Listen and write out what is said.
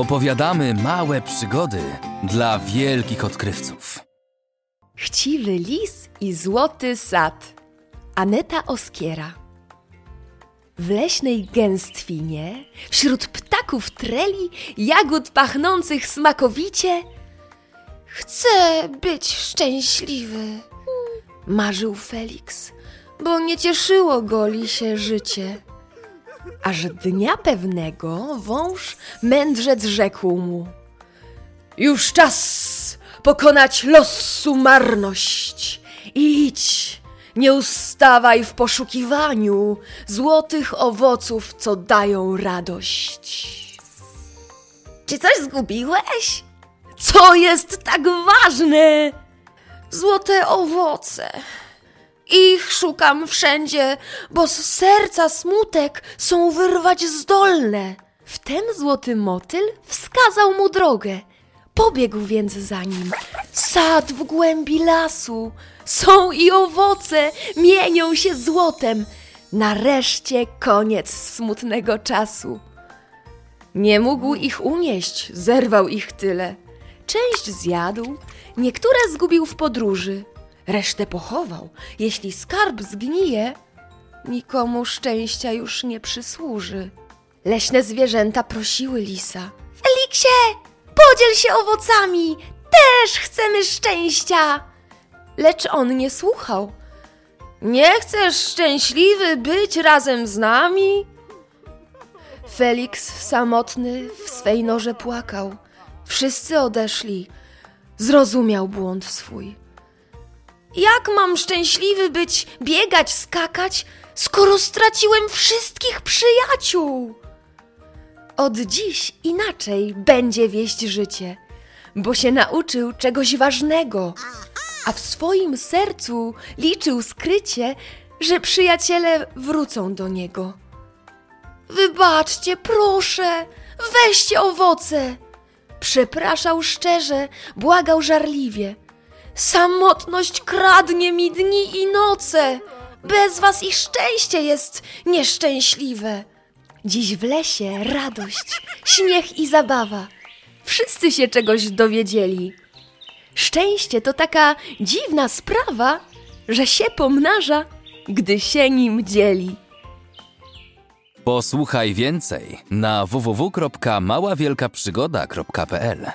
Opowiadamy małe przygody dla wielkich odkrywców. Chciwy lis i złoty sad. Aneta Oskiera. W leśnej gęstwinie, wśród ptaków treli, jagód pachnących smakowicie, chcę być szczęśliwy, marzył Felix, bo nie cieszyło go lisie życie. Aż dnia pewnego wąż mędrzec rzekł mu: Już czas pokonać losu marność. Idź, nie ustawaj w poszukiwaniu złotych owoców, co dają radość. Czy coś zgubiłeś? Co jest tak ważne? Złote owoce. Ich szukam wszędzie, bo z serca smutek są wyrwać zdolne. Wtem złoty motyl wskazał mu drogę. Pobiegł więc za nim. Sad w głębi lasu. Są i owoce, mienią się złotem. Nareszcie koniec smutnego czasu. Nie mógł ich unieść, zerwał ich tyle. Część zjadł, niektóre zgubił w podróży, resztę pochował. Jeśli skarb zgnije, nikomu szczęścia już nie przysłuży. Leśne zwierzęta prosiły lisa. Feliksie, podziel się owocami, też chcemy szczęścia. Lecz on nie słuchał. Nie chcesz szczęśliwy być razem z nami? Felix samotny w swej norze płakał. Wszyscy odeszli. Zrozumiał błąd swój. Jak mam szczęśliwy być, biegać, skakać, skoro straciłem wszystkich przyjaciół? Od dziś inaczej będzie wieść życie, bo się nauczył czegoś ważnego, a w swoim sercu liczył skrycie, że przyjaciele wrócą do niego. Wybaczcie, proszę, weźcie owoce. Przepraszał szczerze, błagał żarliwie. Samotność kradnie mi dni i noce. Bez was ich szczęście jest nieszczęśliwe. Dziś w lesie radość, śmiech i zabawa. Wszyscy się czegoś dowiedzieli. Szczęście to taka dziwna sprawa, że się pomnaża, gdy się nim dzieli. Posłuchaj więcej na www.maławielkaprzygoda.pl